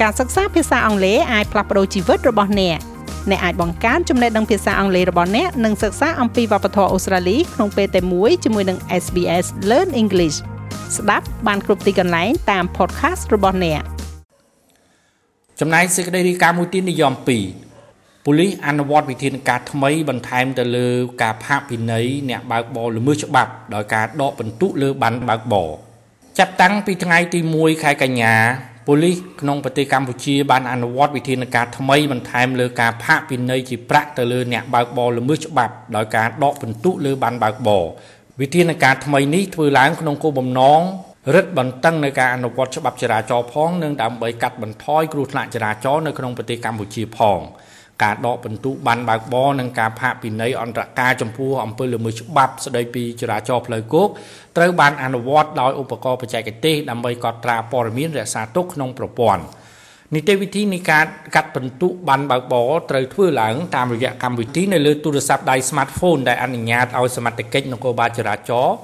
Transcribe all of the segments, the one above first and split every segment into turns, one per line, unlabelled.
ការសិក្សាភាសាអង់គ្លេសអាចផ្លាស់ប្ដូរជីវិតរបស់អ្នកអ្នកអាចបង្កើនចំណេះដឹងភាសាអង់គ្លេសរបស់អ្នកនិងសិក្សាអំពីវប្បធម៌អូស្ត្រាលីក្នុងពេលតែមួយជាមួយនឹង SBS Learn English ស្ដាប់បានគ្រប់ទីកន្លែងតាម podcast របស់អ្នក
ចំណែកសេចក្តីរាយការណ៍មួយទៀតនិយម2ប៉ូលីសអនុវត្តវិធានការថ្មីបន្ថែមទៅលើការផាកពិន័យអ្នកបើកបរល្មើសច្បាប់ដោយការដកពិន្ទុលើប័ណ្ណបើកបរចាប់តាំងពីថ្ងៃទី1ខែកញ្ញា ប៉ូលីសក្នុងប្រទេសកម្ពុជាបានអនុវត្តវិធានការថ្មីបន្ថែមលើការផាកពិន័យជាប្រាក់ទៅលើអ្នកបើកបរល្មើសច្បាប់ដោយការដកពិន្ទុលើប័ណ្ណបើកបរវិធានការថ្មីនេះធ្វើឡើងក្នុងគោលបំណងរឹតបន្តឹងនៅការអនុវត្តច្បាប់ចរាចរណ៍ផងនិងដើម្បីកាត់បន្ថយគ្រោះថ្នាក់ចរាចរណ៍នៅក្នុងប្រទេសកម្ពុជាផង ការដកបន្ទុបានបើកបរនិងការផាកពិន័យអន្តរការចំពោះអំពើល្មើសច្បាប់ស្តីពីចរាចរណ៍ផ្លូវគោកត្រូវបានអនុវត្តដោយឧបករណ៍បច្ចេកទេសដើម្បីកត់ត្រាព័ត៌មានរក្សាទុកក្នុងប្រព័ន្ធនីតិវិធីនៃការកាត់បន្ទុបានបើកបរត្រូវធ្វើឡើងតាមរយៈកម្មវិធីនៅលើទូរស័ព្ទដៃ smartphone ដែលអនុញ្ញាតឲ្យសមត្ថកិច្ចនគរបាលចរាចរណ៍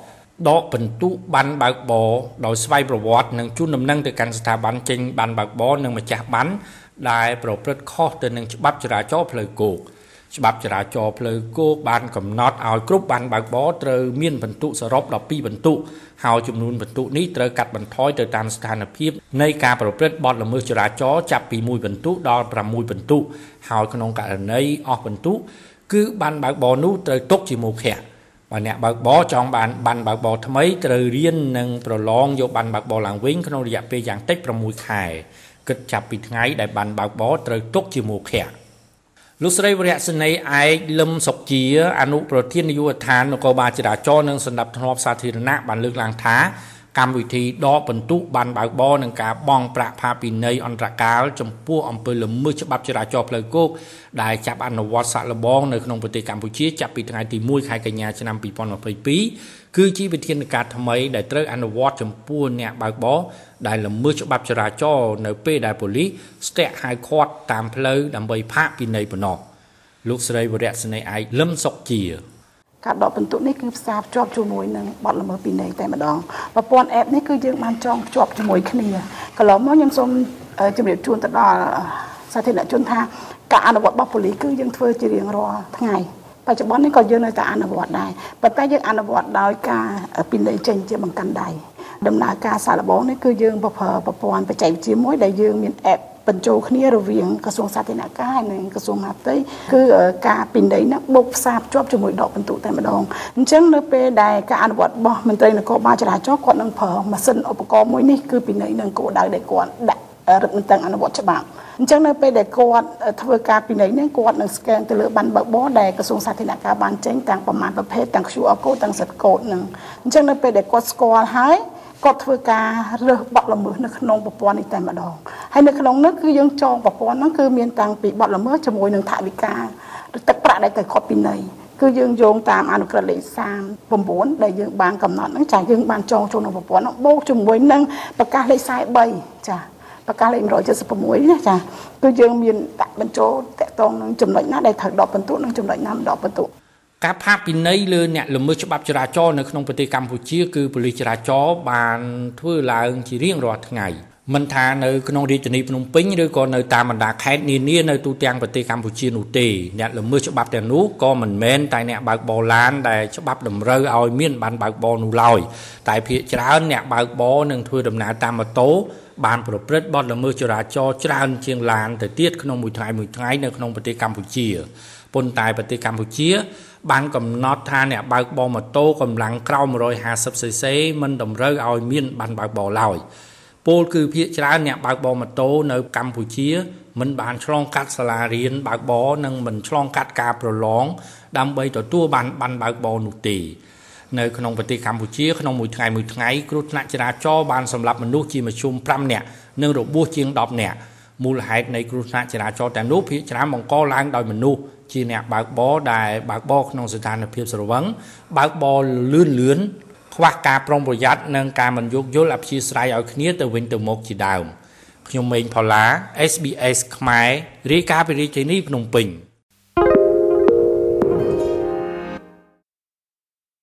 ដកបន្ទុបានបើកបរដោយស្វ័យប្រវត្តិនិងជូនដំណឹងទៅកាន់ស្ថាប័នចេញបានបើកបរនិងម្ចាស់បានដែលប្រព្រឹត្តខុសទៅនឹងច្បាប់ចរាចរណ៍ផ្លូវគោកច្បាប់ចរាចរណ៍ផ្លូវគោកបានកំណត់ឲ្យគ្រប់បានបើកបរត្រូវមានបន្ទុកសរុប12បន្ទុកហើយចំនួនបន្ទុកនេះត្រូវកាត់បន្ថយទៅតាមស្ថានភាពនៃការប្រព្រឹត្តបទល្មើសចរាចរណ៍ចាប់ពី1បន្ទុកដល់6បន្ទុកហើយក្នុងករណីអស់បន្ទុកគឺបានបើកបរនោះត្រូវទុកជាមុខៈ បើអ្នកបើកបរចង់បានបានបើកបរថ្មីត្រូវរៀននិងប្រឡងយកបានបើកបរឡើងវិញក្នុងរយៈពេលយ៉ាងតិច6ខែគិតចាប់ពីថ្ងៃដែលបានបើកបរត្រូវទុកជាមុខៈលោកស្រីវរៈសេនីឯកលឹមសុកជាអនុប្រធាននាយកដ្ឋាននគរបាលចរាចរណ៍និងសម្ដាប់ធ្នាប់សាធារណៈបានលើកឡើងថា កម្មវិធីដកបន្ទុកបានបើកបរនឹងការបង់ប្រាក់ផាពិន័យអន្តរកាលចំពោះអំពើល្មើសច្បាប់ចរាចរណ៍ផ្លូវគោកដែលចាប់អនុវត្តសាក់លបងនៅក្នុងប្រទេសកម្ពុជាចាប់ពីថ្ងៃទី1ខែកញ្ញាឆ្នាំ2022គឺជាវិធានការថ្មីដែលត្រូវអនុវត្តចំពោះអ្នកបើកបរដែលល្មើសច្បាប់ចរាចរណ៍នៅពេលដែលប៉ូលីសស្ទាក់ហៅឃាត់តាមផ្លូវដើម្បីផាកពិន័យបំណោះលោកស្រីវរៈសេនីឯកលឹមសុកជា
ការដកបន្ទុកនេះគឺផ្សារភ្ជាប់ជាមួយនឹងបទល្មើសពីនៃតែម្ដងប្រព័ន្ធ app នេះគឺយើងបានចងភ្ជាប់ជាមួយគ្នាកន្លងមកខ្ញុំសូមជម្រាបជូនទៅដល់សាធារណជនថាការអនុវត្តរបស់ប៉ូលីសគឺយើងធ្វើជារៀងរាល់ថ្ងៃបច្ចុប្បន្ននេះក៏យើងនៅតែអនុវត្តដែរប៉ុន្តែយើងអនុវត្តដោយការពីនៃចេញជាបង្កាន់ដៃដំណើរការសាកល្បងនេះគឺយើងប្រើប្រព័ន្ធបច្ចេកវិទ្យាមួយដែលយើងមាន app បញ្ចូលគ្នារវាងក្រសួងសាធារណការនិងក្រសួងមហាផ្ទៃគឺការពិន័យហ្នឹងបុកផ្សារភ្ជាប់ជាមួយដកបន្ទុកតែម្ដងអញ្ចឹងនៅពេលដែលការអនុវត្តរបស់មន្ត្រីនគរបាលចរាចរណ៍គាត់នឹងប្រើម៉ាស៊ីនឧបករណ៍មួយនេះគឺពិន័យនឹងគោលដៅដែលគាត់ដាក់រឹតបន្តឹងអនុវត្តច្បាប់អញ្ចឹងនៅពេលដែលគាត់ធ្វើការពិន័យនេះគាត់នឹងស្កែនទៅលើប័ណ្ណបើកបរដែលក្រសួងសាធារណការបានចេញទាំងប្រមាណប្រភេទទាំង QR code ទាំង zip code នឹងអញ្ចឹងនៅពេលដែលគាត់ស្គាល់ហើយគាត់ធ្វើការរើសបាត់ល្មើសនៅក្នុងប្រព័ន្ធនេះតែម្ដង ហើយនៅក្នុងនោះគឺយើងចងប្រព័ន្ធហ្នឹងគឺមានតាំងពីបាត់ល្មើសជាមួយនឹងថវិកាទឹកប្រាក់ដែលទៅគាត់ពីណីគឺយើងយោងតាមអនុក្រឹត្យលេខ39ដែលយើងបានកំណត់ហ្នឹងចាយើងបានចងចូលក្នុងប្រព័ន្ធហ្នឹងបូកជាមួយនឹងប្រកាសលេខ43ចាប្រកាសលេខ176ណាចាគឺយើងមានដាក់បញ្ចូលតកតងនឹងចំណុចណាដែលត្រូវដកបន្ទុកនិងចំណុចណាមិនដកបន្ទុក
ការផាកពិន័យលើអ្នកល្មើសច្បាប់ចរាចរណ៍នៅក្នុងប្រទេសកម្ពុជាគឺប៉ូលីសចរាចរណ៍បានធ្វើឡើងជារៀងរាល់ថ្ងៃ មិនថានៅក្នុងរាជធានីភ្នំពេញឬក៏នៅតាមបណ្ដាខេត្តនានានៅទូទាំងប្រទេសកម្ពុជានោះទេអ្នកល្មើសច្បាប់ទាំងនោះក៏មិនមែនតែអ្នកបើកបរឡានដែលច្បាប់តម្រូវឲ្យមានបានបើកបរនោះឡើយតែភាគច្រើនអ្នកបើកបរនឹងធ្វើដំណើរតាមម៉ូតូបានប្រព្រឹត្តបទល្មើសចរាចរណ៍ច្រើនជាងឡានទៅទៀតក្នុងមួយថ្ងៃមួយថ្ងៃនៅក្នុងប្រទេសកម្ពុជាប៉ុន្តែប្រទេសកម្ពុជាបានកំណត់ថាអ្នកបើកបរម៉ូតូកម្លាំងក្រោម 150cc មិនតម្រូវឲ្យមានបានបើកបរឡើយ ពលគឺភាគច្រើនអ្នកបើកបរម៉ូតូនៅកម្ពុជាមិនបានឆ្លងកាត់សាលារៀនបើកបរនិងមិនឆ្លងកាត់ការប្រឡងដើម្បីទទួលបានបានបើកបរនោះទេនៅក្នុងប្រទេសកម្ពុជាក្នុងមួយថ្ងៃមួយថ្ងៃគ្រោះថ្នាក់ចរាចរណ៍បានសម្លាប់មនុស្សជាមធ្យម5នាក់និងរបួសជាង10នាក់មូលហេតុនៃគ្រោះថ្នាក់ចរាចរណ៍ទាំងនោះភាគច្រើនបង្កឡើងដោយមនុស្សជាអ្នកបើកបរដែលបើកបរក្នុងស្ថានភាពស្រវឹងបើកបរលឿនលឿន ខ្វះការប្រុងប្រយ័ត្ននិងការមិនយោគយល់អព្យាស្រ័យឲ្យគ្នាទៅវិញទៅមកជាដើមខ្ញុំម៉េងផល្លា SBS ខ្មែររាយការណ៍ពីរាជធានីភ្នំពេញ